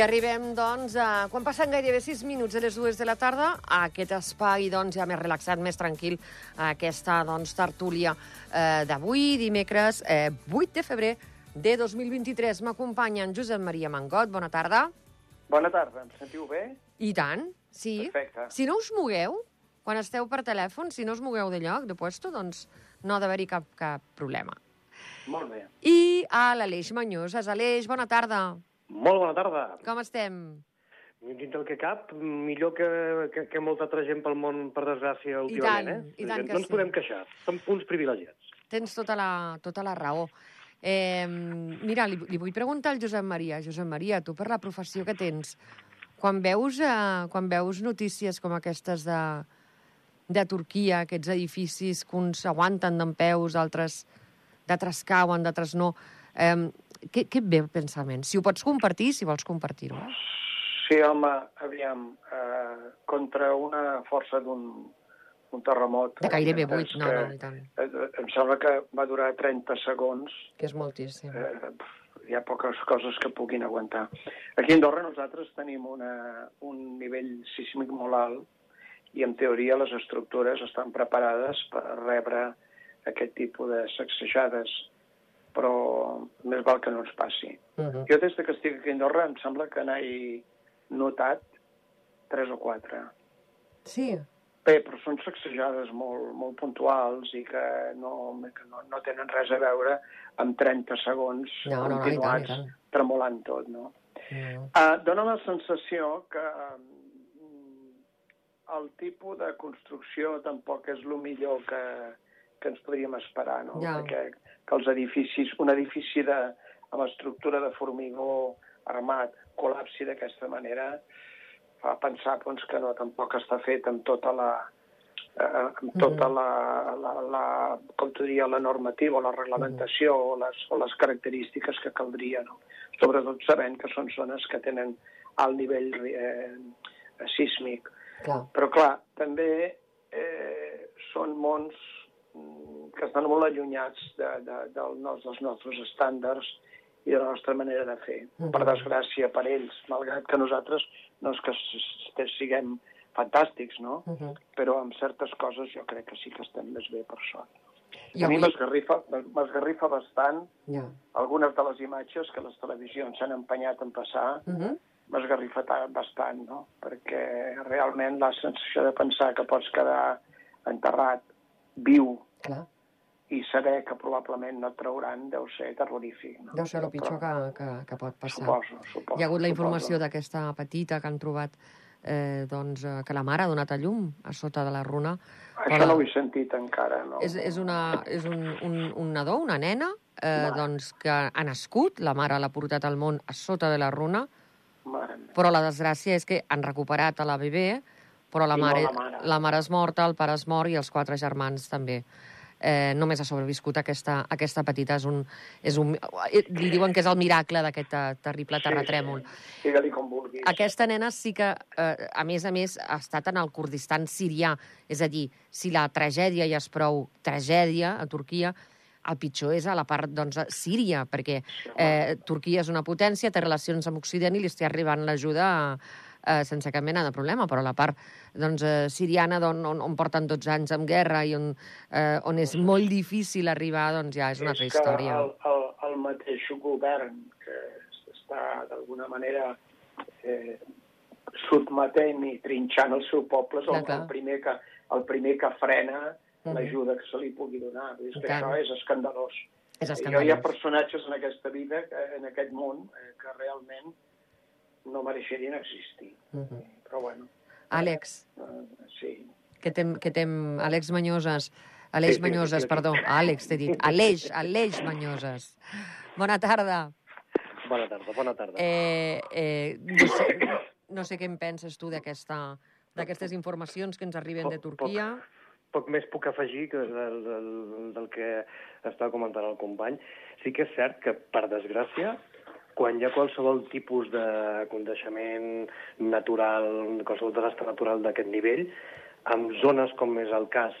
I arribem, doncs, a, quan passen gairebé 6 minuts de les dues de la tarda, a aquest espai, doncs, ja més relaxat, més tranquil, a aquesta, doncs, tertúlia eh, d'avui, dimecres, eh, 8 de febrer de 2023. M'acompanya en Josep Maria Mangot. Bona tarda. Bona tarda, em sentiu bé? I tant, sí. Perfecte. Si no us mogueu, quan esteu per telèfon, si no us mogueu de lloc, de puesto, doncs no ha d'haver-hi cap, cap problema. Molt bé. I a l'Aleix Manyoses. Aleix, bona tarda. Molt bona tarda. Com estem? Dins del que cap, millor que, que, que molta altra gent pel món, per desgràcia, últimament, tant, eh? i tant que no ens sí. podem queixar. Som uns privilegiats. Tens tota la, tota la raó. Eh, mira, li, li vull preguntar al Josep Maria. Josep Maria, tu per la professió que tens, quan veus, eh, quan veus notícies com aquestes de, de Turquia, aquests edificis que uns aguanten d'en peus, altres d'altres cauen, d'altres no, eh, què, què et ve al pensament? Si ho pots compartir, si vols compartir-ho. Eh? Sí, home, aviam, eh, contra una força d'un un terremot... De gairebé eh, 8, no, no, i tant. eh, Em sembla que va durar 30 segons. Que és moltíssim. Eh, hi ha poques coses que puguin aguantar. Aquí a Andorra nosaltres tenim una, un nivell sísmic molt alt i en teoria les estructures estan preparades per rebre aquest tipus de sacsejades, però més val que no ens passi. Uh -huh. Jo des de que estic aquí a Andorra em sembla que n'he notat tres o quatre. Sí, Bé, però són sacsejades molt, molt puntuals i que no, que no, no tenen res a veure amb 30 segons No, no, no, i tant, i continuats tant. tremolant tot, no? no. Uh, dóna la sensació que mm, el tipus de construcció tampoc és el millor que, que ens podríem esperar, no? Ja. Perquè que els edificis, un edifici de, amb estructura de formigó armat col·lapsi d'aquesta manera fa pensar doncs, que no tampoc està fet amb tota la eh, amb tota la, la, la, com t'ho diria, la normativa o la reglamentació o, les, o les característiques que caldria, no? Sobretot sabent que són zones que tenen alt nivell eh, sísmic. Clar. Però, clar, també eh, són mons mm, que estan molt allunyats de, de, del, nos- dels nostres estàndards i de la nostra manera de fer. Mhm. Per desgràcia, per ells, malgrat que nosaltres no és que s- s- siguem fantàstics, no? Uh -huh. Però amb certes coses jo crec que sí que estem més bé per sort. I a mi m'esgarrifa bastant Ja. algunes de les imatges que les televisions s'han empenyat en passar, Uh -huh. m'esgarrifa ta- bastant, no? Perquè realment la sensació de pensar que pots quedar enterrat viu Clar. I saber que probablement no et trauran deu ser terrorífic. No? Deu ser el pitjor Però, que, que, que pot passar. Suposo, suposo. Hi ha hagut la informació d'aquesta petita que han trobat eh, doncs, eh, que la mare ha donat a llum a sota de la runa. Això Però no ho he sentit encara, no. És, és, una, és un, un, un nadó, una nena, eh, doncs, que ha nascut, la mare l'ha portat al món a sota de la runa, Mare però la desgràcia és que han recuperat a la bebè, però la I no mare, la mare. la mare és morta, el pare és mort i els quatre germans també. Eh, només ha sobreviscut aquesta, aquesta petita. És un, és un, eh, li diuen que és el miracle d'aquest terrible terratrèmol. Sí, sí. Digue-li com vulguis. Aquesta nena sí que, eh, a més a més, ha estat en el Kurdistan sirià. És a dir, si la tragèdia ja és prou tragèdia a Turquia, el pitjor és a la part doncs, a Síria, perquè eh, Turquia és una potència, té relacions amb Occident i li està arribant l'ajuda eh, sense cap mena de problema, però la part doncs, eh, siriana d'on on, on porten 12 anys en guerra i on, eh, on és molt difícil arribar, doncs ja és una altra és història. que el, el, el mateix govern que està d'alguna manera eh, sotmetent i trinxant el seu poble és el, el, primer, que, el primer que frena Mhm. l'ajuda que se li pugui donar. És que això és escandalós. És Jo hi ha escandalós. personatges en aquesta vida, que- en aquest món, eh, que realment no mereixerien existir. Mhm. Però bueno, Àlex, eh, sí. que tem, que tem Àlex Manyoses. Àlex Sí, Manyoses, sí, sí. perdó. Àlex, t'he dit. Aleix, Aleix Manyoses. Bona tarda. Bona tarda, bona tarda. Eh, eh, no, sé, no sé què en penses tu d'aquesta d'aquestes informacions que ens arriben de Poc- Turquia. Poc més puc afegir que del, del, del que està comentant el company. Sí que és cert que, per desgràcia, quan hi ha qualsevol tipus de coneixement natural, qualsevol desastre natural d'aquest nivell, en zones com és el cas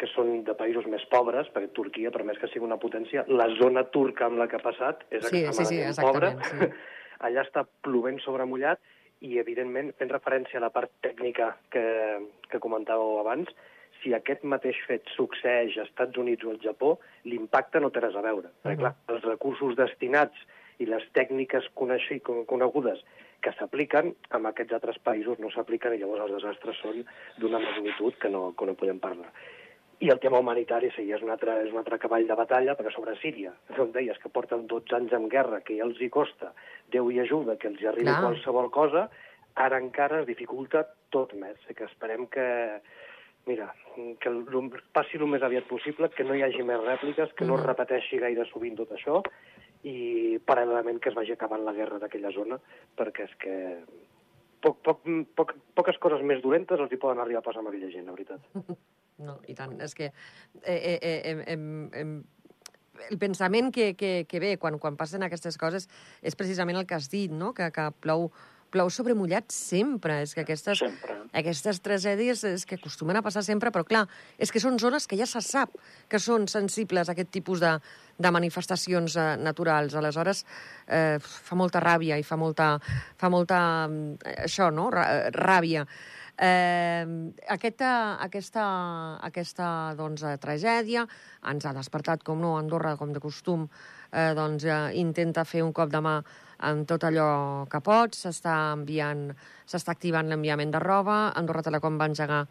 que són de països més pobres, perquè Turquia, per més que sigui una potència, la zona turca amb la que ha passat és Sí, sí, sí, pobra. sí. allà està plovent sobre mullat i, evidentment, fent referència a la part tècnica que, que comentàveu abans, si aquest mateix fet succeeix als Estats Units o al Japó, l'impacte no té res a veure. Perquè, clar, els recursos destinats i les tècniques coneixi, conegudes que s'apliquen, en aquests altres països no s'apliquen i llavors els desastres són d'una magnitud que no, que no podem parlar. I el tema humanitari, sí, és un, altre, és un altre cavall de batalla, perquè sobre Síria, com deies, que porten 12 anys en guerra, que ja els hi costa, Déu hi ajuda, que els hi arribi Clar. qualsevol cosa, ara encara es dificulta tot més. I que esperem que, mira, que passi el més aviat possible, que no hi hagi més rèpliques, que no es Mhm. repeteixi gaire sovint tot això, i paral·lelament que es vagi acabant la guerra d'aquella zona, perquè és que poc, poc, poc, poques coses més dolentes els hi poden arribar a passar amb aquella gent, la veritat. No, i tant. És que eh, eh, eh, em, em, el pensament que, que, que ve quan, quan passen aquestes coses és precisament el que has dit, no? que, que plou, plou sobre mullat sempre. És que aquestes, Sempre. aquestes tragèdies és que acostumen a passar sempre, però clar, és que són zones que ja se sap que són sensibles a aquest tipus de, de manifestacions eh, naturals. Aleshores, eh, fa molta ràbia i fa molta, fa molta mm, això, no?, Rà- ràbia. Eh, aquesta, aquesta, aquesta doncs, eh, tragèdia ens ha despertat, com no, Andorra, com de costum, eh, doncs, eh, intenta fer un cop de mà amb tot allò que pot, s'està enviant, s'està activant l'enviament de roba, Andorra Telecom va engegar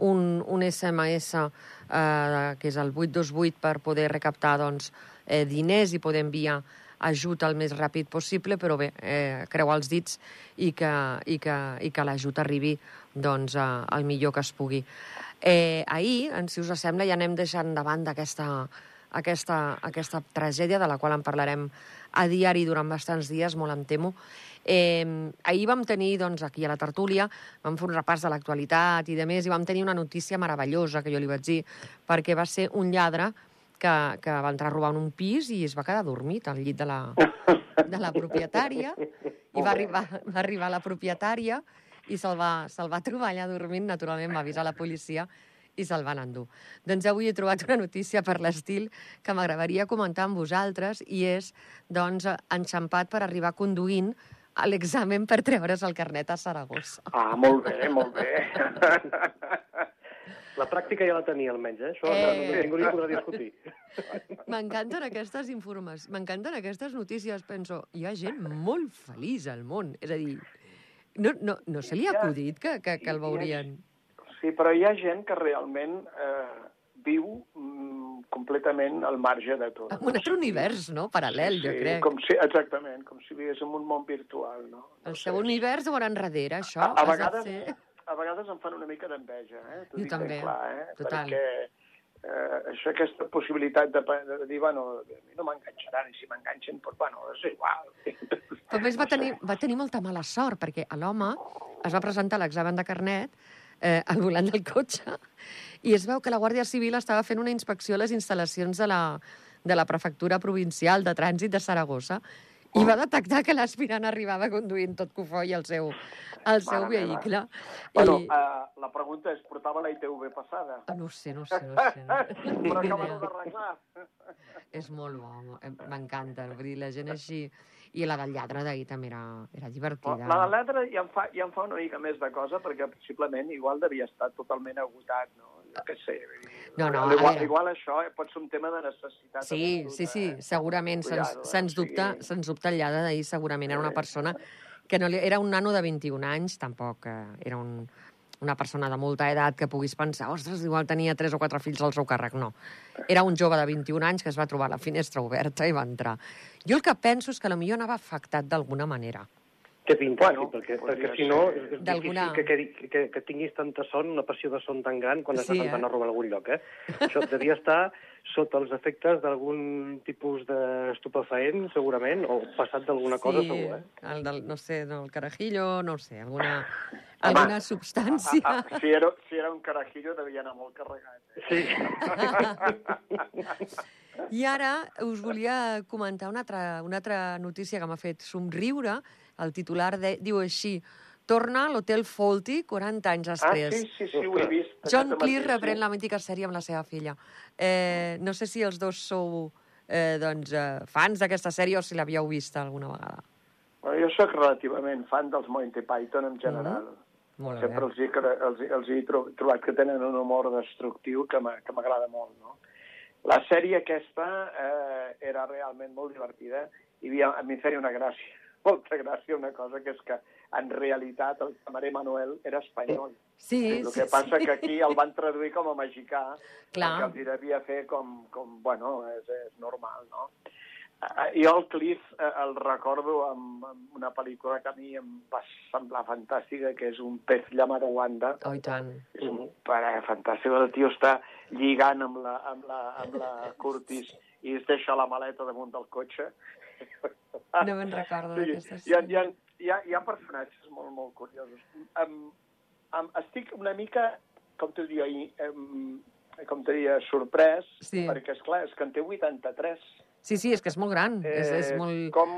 un, un SMS, eh, que és el 828, per poder recaptar doncs, eh, diners i poder enviar ajut el més ràpid possible, però bé, eh, creu els dits i que, i que, i que l'ajut arribi doncs, eh, el millor que es pugui. Eh, ahir, en, si us sembla, ja anem deixant de banda aquesta, aquesta, aquesta tragèdia de la qual en parlarem a diari durant bastants dies, molt em temo. Eh, ahir vam tenir, doncs, aquí a la tertúlia, vam fer un repàs de l'actualitat i de més, i vam tenir una notícia meravellosa, que jo li vaig dir, perquè va ser un lladre que, que va entrar a robar en un pis i es va quedar dormit al llit de la, de la propietària i va arribar, va arribar la propietària i se'l va, se va trobar allà dormint, naturalment va avisar la policia i se'l van endur. Doncs avui he trobat una notícia per l'estil que m'agradaria comentar amb vosaltres i és, doncs, enxampat per arribar conduint a l'examen per treure's el carnet a Saragossa. Ah, molt bé, molt bé. La pràctica ja la tenia, almenys, eh? Això Eh. no, ningú li podrà discutir. M'encanten aquestes informes, m'encanten aquestes notícies. Penso, hi ha gent molt feliç al món. És a dir, no, no, no se li ha acudit que, que, que el Hi ha- veurien. Sí, però hi ha gent que realment eh, viu mm, completament al marge de tot. En un altre univers, no?, paral·lel, jo crec. Com si, exactament, com si vivés en un món virtual, no? El seu univers ho veurà enrere, això. A, a, vegades, a vegades em fan una mica d'enveja, eh? Jo també, clar, eh? total. Perquè eh, això, aquesta possibilitat de, de dir, bueno, a mi no m'enganxaran, i si m'enganxen, doncs, bueno, és igual. Però a més va tenir, va tenir molta mala sort, perquè l'home es va presentar a l'examen de carnet eh, al volant del cotxe i es veu que la Guàrdia Civil estava fent una inspecció a les instal·lacions de la, de la Prefectura Provincial de Trànsit de Saragossa i va detectar que l'aspirant arribava conduint tot cofoi el seu, el seu Mare meva. vehicle. Bueno, I... eh, la pregunta és, portava la ITV passada? Ah, No sé, no ho sé, no ho sé. No. Però acaben d'arreglar. És molt bo, eh, m'encanta. Vull dir, la gent així... I la del lladre d'ahir també era, era divertida. La de l'altre ja, em fa, ja em fa una mica més de cosa, perquè possiblement igual devia estar totalment agotat, no? Jo què sé. No, no, igual, veure. igual això eh, pot ser un tema de necessitat. Sí, absoluta, sí, sí, eh? segurament. Se'ns eh? se'ns sigui, dubta, se'ns dubta el lladre d'ahir, segurament. Era una persona que no li... Era un nano de 21 anys, tampoc eh, era un, una persona de molta edat que puguis pensar, ostres, igual tenia tres o quatre fills al seu càrrec. No. Era un jove de 21 anys que es va trobar la finestra oberta i va entrar. Jo el que penso és que potser anava afectat d'alguna manera. Que pinta, Bueno, sí, perquè, perquè si no és difícil que, que, que, que tinguis tanta son, una passió de son tan gran quan Sí, estàs eh? intentant robar a algun lloc, eh? Això devia estar sota els efectes d'algun tipus d'estupefaent, segurament, o passat d'alguna cosa, segur, eh? el del, no sé, no, el carajillo, no sé, alguna, alguna Ah, substància. ah, si, era, si era un carajillo devia anar molt carregat. Eh? Sí. I ara us volia comentar una altra, una altra notícia que m'ha fet somriure. El titular de, diu així, torna a l'Hotel Faulty 40 anys Ah, després. sí, sí, sí, ho he vist. John Cleese reprèn la mítica sèrie amb la seva filla. Eh, no sé si els dos sou eh, doncs, eh, fans d'aquesta sèrie o si l'havíeu vista alguna vegada. Bueno, jo sóc relativament fan dels Monty Python en general. Mm -hmm. Molt Sempre bé. els els, els he tro- trobat que tenen un humor destructiu que m'agrada molt, no? La sèrie aquesta eh, era realment molt divertida i havia, a mi feia una gràcia, molta gràcia una cosa, que és que en realitat el camarer Manuel era espanyol. Sí, El sí, que passa sí. que aquí el van traduir com a mexicà, Clar. perquè els devia fer com, com bueno, és, és normal, no? Eh, Jo el Cliff eh, el recordo amb, amb una pel·lícula que a mi em va semblar fantàstica, que és un pez llamado Wanda. Oh, i tant. És un pare fantàstic. El tio està lligant amb la, amb la, amb la Curtis i es deixa la maleta damunt del cotxe. No me'n recordo Sí, d'aquesta hi, ha, hi, ha, hi, ha, hi ha personatges molt, molt curiosos. Um, um, estic una mica, com t'ho diria, um, com t'ho diria, sorprès, Sí. perquè, és clar és que en té 83. Sí, sí, és que és molt gran. és, és Eh, molt... Com,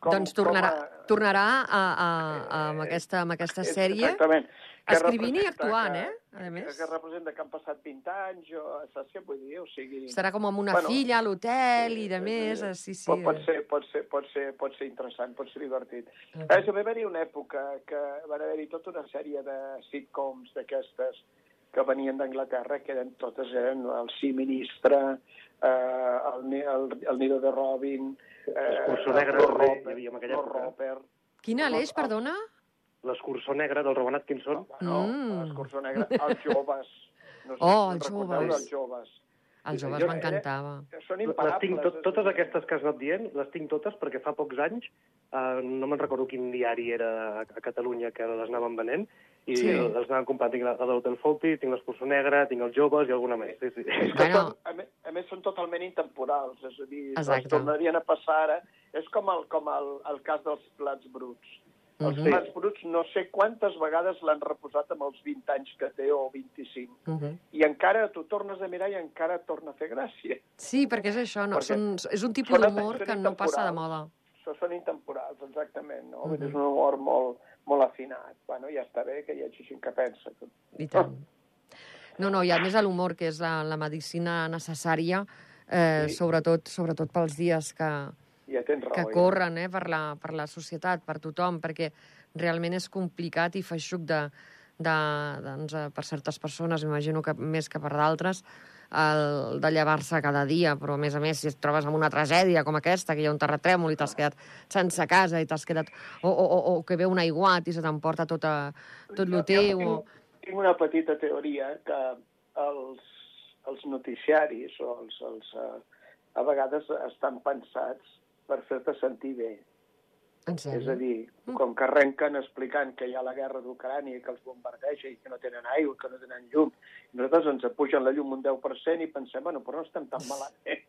com, doncs tornarà, com a- tornarà a, a, a, amb, aquesta, amb aquesta és- sèrie Exactament. Que escrivint i actuant, que- eh? A més. Que representa que han passat 20 anys, o, saps què vull dir? O sigui... estarà com amb una Bueno, filla a l'hotel i de eh, més. eh, eh, Sí, sí. Pot, pot, ser, pot, ser, pot, ser, pot ser interessant, pot ser divertit. Uh Uh -huh. Va haver-hi una època que va haver-hi tota una sèrie de sitcoms d'aquestes que venien d'Anglaterra, que eren totes eren el Sí Ministre, eh, el, el, el Nido de Robin, eh, L'escurçó negre el Roper, hi havia en aquella el època. Roper, Quina Aleix, perdona? L'escurçó negre del Robin Atkinson. no, Mm. l'Escurçó Negre, els joves. No Oh, si els joves. dels joves. Els joves Jo- m'encantava. Són Les imparables. tinc tot, totes aquestes que has anat dient, les tinc totes perquè fa pocs anys, eh, no me'n recordo quin diari era a, a Catalunya que les anaven venent, i Sí. les anaven comprant. Tinc la, la de l'Hotel Fauti, tinc l'Escurçó Negre, tinc els joves i alguna més. Sí, sí. És que Bueno. són, a, més, a més, són totalment intemporals, és a dir, Exacte. els tornarien a passar ara. És com el, com el, el cas dels plats bruts. Els Mhm. plats bruts no sé quantes vegades l'han reposat amb els 20 anys que té o 25. Uh -huh. I encara tu tornes a mirar i encara torna a fer gràcia. Sí, perquè és això, no? Perquè Són, és un tipus d'humor que no passa de moda. Això són intemporals, exactament, no? Mhm. És un humor molt, molt afinat. Bueno, ja està bé que hi hagi gent que pensa. I tant. No, no, i a més l'humor, que és la, la medicina necessària, eh, Sí. sobretot, sobretot pels dies que, Ja tens raó. que corren eh, per, la, per la societat, per tothom, perquè realment és complicat i feixuc de, de, doncs, eh, per certes persones, m'imagino que més que per d'altres, el de llevar-se cada dia, però a més a més, si et trobes amb una tragèdia com aquesta, que hi ha un terratrèmol i t'has quedat sense casa i t'has quedat... O, o, o, o que ve un aiguat i se t'emporta tot, a, tot jo teu... Tinc, tinc una petita teoria que els, els noticiaris o els, els, uh, a vegades estan pensats per fer-te sentir bé. És a dir, com que arrenquen explicant que hi ha la guerra d'Ucrània i que els bombardeja i que no tenen aigua, que no tenen llum, i nosaltres ens apugen la llum un 10% i pensem, bueno, però no estem tan malament.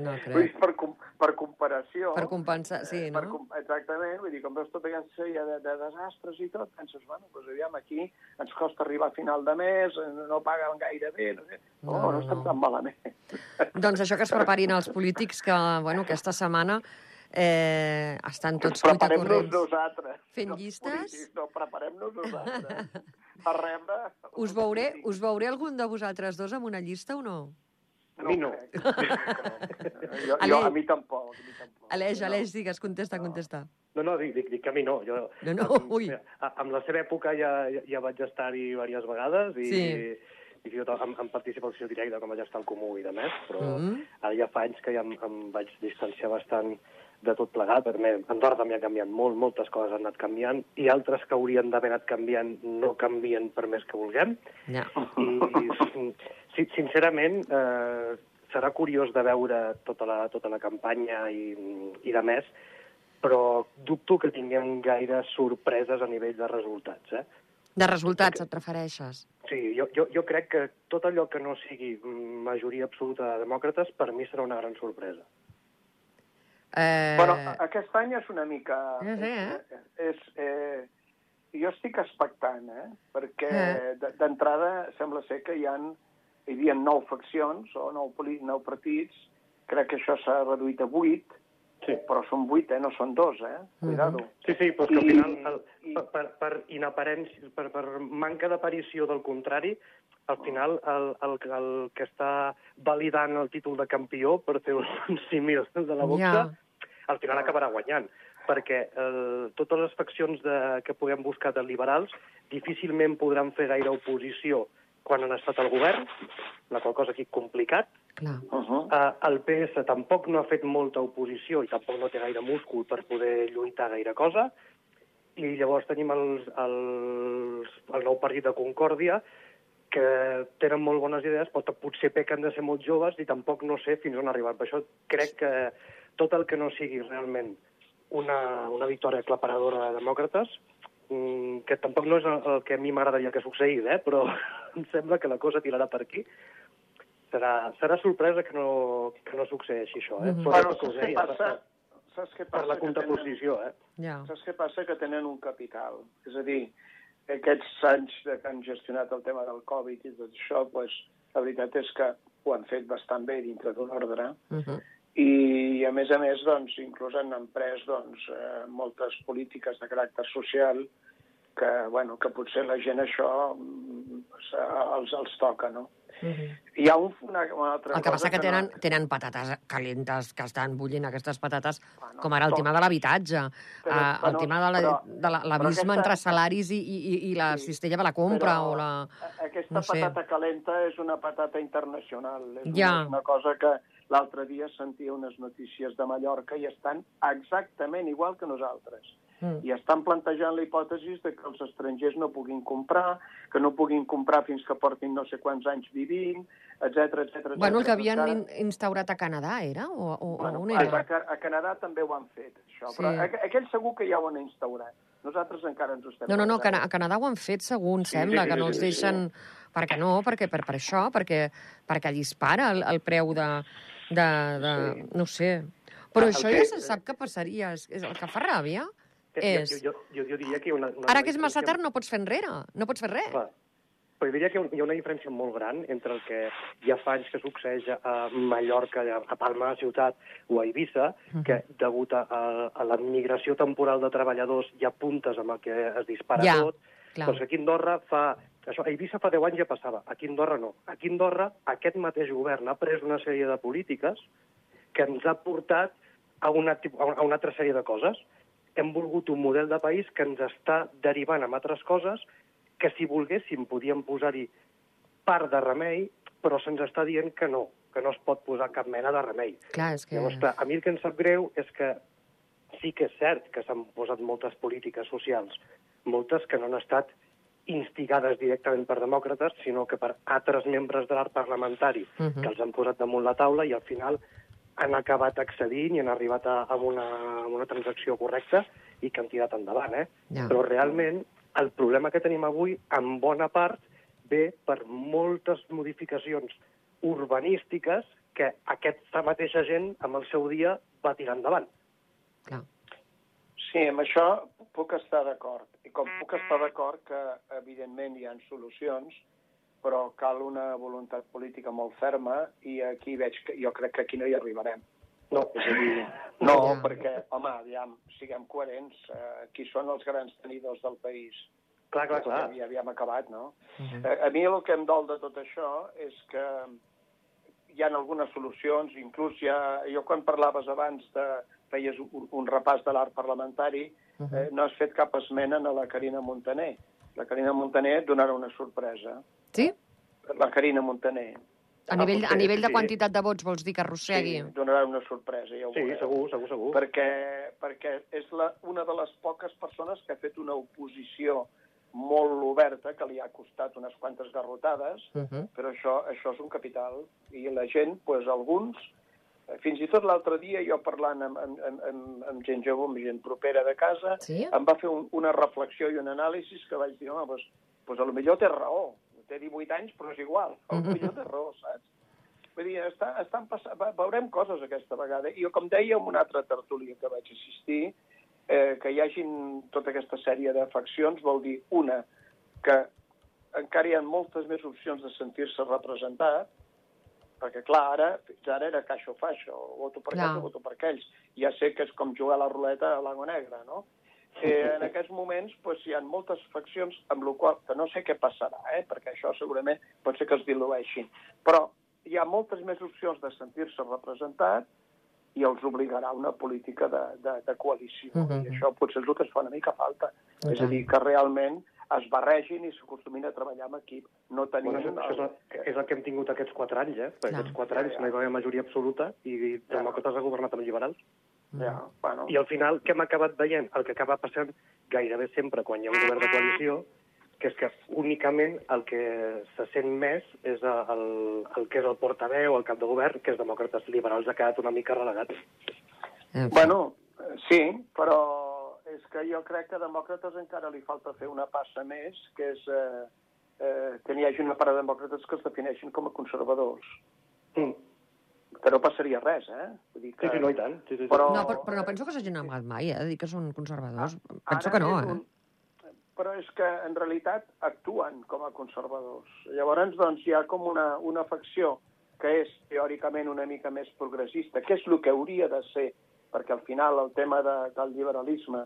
No Vull dir, crec. per, com, per comparació... Per compensar, sí, eh, no? Per, com- exactament, vull dir, com veus tota aquesta sèrie de, de desastres i tot, penses, bueno, doncs aviam, aquí ens costa arribar a final de mes, eh, no paguen gaire bé, no sé. No, No, no, no, estem tan malament. Doncs això que es preparin els polítics, que, bueno, aquesta setmana eh, estan tots Preparem-nos cuitacorrents. nosaltres. Fent no llistes? No, preparem-nos nosaltres. A rebre... Us veuré, us veuré algun de vosaltres dos amb una llista o no? A mi no. no. Jo, jo, a mi tampoc. A mi tampoc. Aleix, No. Aleix, digues, contesta, contesta. No, no, dic, dic, dic que a mi no. Jo, No, no, amb, ui. Amb la seva època ja, ja, vaig estar-hi diverses vegades i, Sí. i fins i tot amb, amb participació directa, com vaig estar al Comú i de més, però Mhm. ara ja fa anys que ja em, em vaig distanciar bastant de tot plegat. Per mi, Andorra també ha canviat molt, moltes coses han anat canviant, i altres que haurien d'haver anat canviant no canvien per més que vulguem. Ja. I, si, sincerament, eh, serà curiós de veure tota la, tota la campanya i, i de més, però dubto que tinguem gaire sorpreses a nivell de resultats. Eh? De resultats et refereixes? Sí, jo, jo, jo crec que tot allò que no sigui majoria absoluta de demòcrates, per mi serà una gran sorpresa. Eh, Bueno, aquest any és una mica... Ja sé, eh? És, eh, jo estic expectant, eh? Perquè Eh. d'entrada sembla ser que hi, han, hi havia nou faccions o nou, nou partits. Crec que això s'ha reduït a vuit, Sí. però són vuit, eh? No són dos, eh? Cuidado. Sí, sí, però és que al final, el, i- per, per, per, inaparència, per, per manca d'aparició del contrari, al final el, el, el que està validant el títol de campió, per fer un símil de la boxa, Ja. Al final acabarà guanyant. perquè eh, totes les faccions de, que puguem buscar de liberals difícilment podran fer gaire oposició quan han estat al govern, la qual cosa aquí complicat. Clar. Uh -huh. Eh, el PS tampoc no ha fet molta oposició i tampoc no té gaire múscul per poder lluitar gaire cosa. I llavors tenim els, els, el nou partit de Concòrdia, que tenen molt bones idees, però potser pequen de ser molt joves i tampoc no sé fins on arribar. Per això crec que tot el que no sigui realment una, una victòria aclaparadora de demòcrates, mm, que tampoc no és el, el que a mi m'agradaria que succeís, eh? però em sembla que la cosa tirarà per aquí. Serà, serà sorpresa que no, que no succeeixi això, eh? Però el que us saps què passa? per, Saps què per passa? la Que tenen- contraposició, eh? Ja. Saps què passa? Que tenen un capital. És a dir, aquests anys que han gestionat el tema del Covid i tot això, pues, la veritat és que ho han fet bastant bé dintre d'un ordre Uh -huh. I, a més a més, doncs, inclús han emprès doncs, eh, moltes polítiques de caràcter social que, bueno, que potser la gent això mm, els, els toca, no? Uh -huh. Hi ha un, una, una altra El que passa cosa que tenen, no... tenen patates calentes que estan bullint aquestes patates, Bueno, com ara el tot. tema de l'habitatge, eh, el bueno, tema de la- la- l'abisme aquesta- entre salaris i, i, i- la Sí, cistella de la compra o la... Aquesta no sé. patata calenta és una patata internacional. És Ja. una, una cosa que l'altre dia sentia unes notícies de Mallorca i estan exactament igual que nosaltres. Mm. I estan plantejant la hipòtesi de que els estrangers no puguin comprar, que no puguin comprar fins que portin no sé quants anys vivint, etc etc. Bueno, el que havien in, instaurat a Canadà, era? O, o, Bueno, on era? a, a Canadà també ho han fet, això, Sí. però aquell segur que ja ho han instaurat. Nosaltres encara ens ho estem No, no, no, pensant. A Canadà ho han fet, Sí, sembla, sí, que sí, no sí, els sí, deixen... Perquè no, perquè per, per això, perquè, perquè dispara el, el preu de... de, de Sí. No sé. Però El això que- ja se sap que passaria. És, és el que fa ràbia. és... Jo, jo, jo, jo diria que una, una Ara que és massa tard no pots fer enrere, no pots fer res. Clar. Però jo diria que hi ha una diferència molt gran entre el que ja fa anys que succeeix a Mallorca, a Palma de Ciutat o a Eivissa, que degut a, a, a la migració temporal de treballadors hi ha puntes amb el que es dispara Ja, tot. clar. Doncs aquí a Andorra fa... Això, a Eivissa fa 10 anys ja passava, aquí a Andorra no. Aquí a Andorra aquest mateix govern ha pres una sèrie de polítiques que ens ha portat a una, tip- a una- a una altra sèrie de coses. Hem volgut un model de país que ens està derivant amb altres coses que si volguéssim podíem posar-hi part de remei, però se'ns està dient que no, que no es pot posar cap mena de remei. Clar, és que... Llavors, clar, a mi el que em sap greu és que sí que és cert que s'han posat moltes polítiques socials, moltes que no han estat instigades directament per demòcrates, sinó que per altres membres de l'art parlamentari Mhm. que els han posat damunt la taula i al final han acabat accedint i han arribat a, a, una, a una transacció correcta i que han tirat endavant. Eh? Ja. Però realment el problema que tenim avui, en bona part, ve per moltes modificacions urbanístiques que aquesta mateixa gent, amb el seu dia, va tirar endavant. Clar. Sí, amb això puc estar d'acord. Com puc estar d'acord que, evidentment, hi ha solucions, però cal una voluntat política molt ferma i aquí veig que jo crec que aquí no hi arribarem. No, És a dir, no, Ja. perquè, home, aviam, siguem coherents, eh, qui són els grans tenidors del país? clar, clar, clar. Ja havíem acabat, no? Mhm. Eh, A mi el que em dol de tot això és que hi ha algunes solucions, inclús ja, jo quan parlaves abans de, feies un, un repàs de l'art parlamentari, Mhm. eh, no has fet cap esmena a la Carina Montaner. La Carina Montaner et donarà una sorpresa. Sí? La Carina Montaner. A nivell, a nivell de sí. quantitat de vots vols dir que arrossegui? Sí, donarà una sorpresa, ja ho Sí, veureu. segur, segur, segur. Perquè, perquè és la, una de les poques persones que ha fet una oposició molt oberta, que li ha costat unes quantes garrotades, Mhm. però això, això és un capital. I la gent, doncs, alguns, fins i tot l'altre dia, jo parlant amb, amb, amb, amb, gent jove, amb gent propera de casa, Sí? em va fer un, una reflexió i un anàlisi que vaig dir, home, doncs, doncs a lo millor té raó. Té 18 anys, però és igual. A lo millor té raó, saps? Vull dir, està, estan passant, veurem coses aquesta vegada. I jo, com deia en una altra tertúlia que vaig assistir, eh, que hi hagin tota aquesta sèrie de faccions vol dir, una, que encara hi ha moltes més opcions de sentir-se representat, perquè, clar, ara, fins ara era caixo o faixo, voto per aquests o voto per aquells. Ja sé que és com jugar a la ruleta a l'Ago Negra, no? Eh, en aquests moments pues, hi ha moltes faccions, amb la qual que no sé què passarà, eh, perquè això segurament pot ser que es dilueixin. Però hi ha moltes més opcions de sentir-se representat i els obligarà una política de, de, de coalició. Uh Mhm. -huh. I això potser és el que es fa una mica falta. I És a dir, que realment es barregin i s'acostumin a treballar en equip. No tenim... Bueno, això, això és, el, és el que hem tingut aquests quatre anys, eh? Per Clar. aquests quatre anys no hi va haver majoria absoluta i demòcrates ha governat amb liberals. Ja, bueno, I al final, què hem acabat veient? El que acaba passant gairebé sempre quan hi ha un govern de coalició, que és que únicament el que se sent més és el, el que és el portaveu, el cap de govern, que és demòcrates liberals, ha quedat una mica relegat. En fi. Bueno, eh, sí, però és que jo crec que a demòcrates encara li falta fer una passa més, que és eh, eh, que n'hi hagi una part de demòcrates que es defineixin com a conservadors. Mm. Que no passaria res, eh? Vull dir que... Sí, sí, no, i tant. Sí, sí, sí. Però- No, però, però no penso que s'hagin amagat mai, eh, dir que són conservadors. Ara penso que no, eh? un- Però és que en realitat actuen com a conservadors. Llavors, doncs, hi ha com una, una facció que és teòricament una mica més progressista, que és el que hauria de ser, perquè al final el tema de, del liberalisme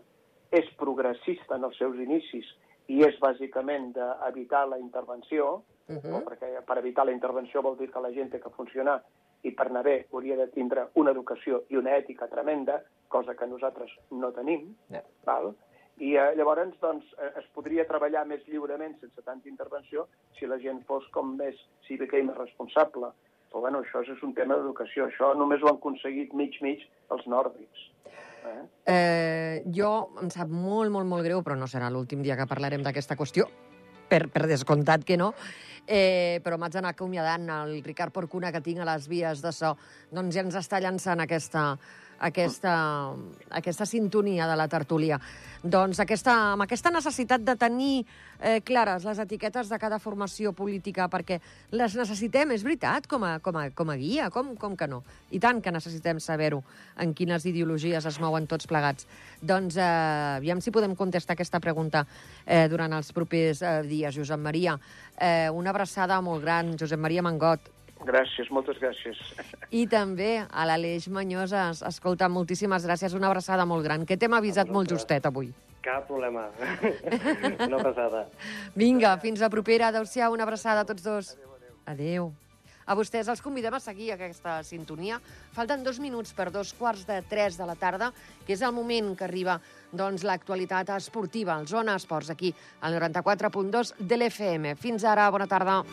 és progressista en els seus inicis i és bàsicament d'evitar la intervenció, Uh uh -huh. -huh. perquè per evitar la intervenció vol dir que la gent té que funcionar i per anar bé hauria de tindre una educació i una ètica tremenda, cosa que nosaltres no tenim, Ja. val? i eh, llavors doncs, eh, es podria treballar més lliurement sense tanta intervenció si la gent fos com més cívica i més responsable. Però bueno, això és un tema d'educació. Això només ho han aconseguit mig-mig els nòrdics. Eh? Eh, jo em sap molt, molt, molt greu, però no serà l'últim dia que parlarem d'aquesta qüestió, per, per descomptat que no, eh, però m'haig d'anar acomiadant el Ricard Porcuna que tinc a les vies de so, doncs ja ens està llançant aquesta, aquesta, aquesta sintonia de la tertúlia. Doncs aquesta, amb aquesta necessitat de tenir eh, clares les etiquetes de cada formació política, perquè les necessitem, és veritat, com a, com a, com a guia, com, com que no? I tant que necessitem saber-ho, en quines ideologies es mouen tots plegats. Doncs eh, aviam si podem contestar aquesta pregunta eh, durant els propers eh, dies. Josep Maria, eh, una abraçada molt gran. Josep Maria Mangot, Gràcies, moltes gràcies. i també a l'Aleix Manyoses. Escolta, moltíssimes gràcies, una abraçada molt gran, que t'hem avisat molt justet avui. Cap problema. Una passada. Vinga, fins la propera. Adéu-siau, una abraçada a tots dos. Adéu. A vostès els convidem a seguir aquesta sintonia. Falten dos minuts per dos quarts de tres de la tarda, que és el moment que arriba doncs, l'actualitat esportiva, al Zona Esports, aquí, al 94.2 de l'FM. Fins ara, bona tarda.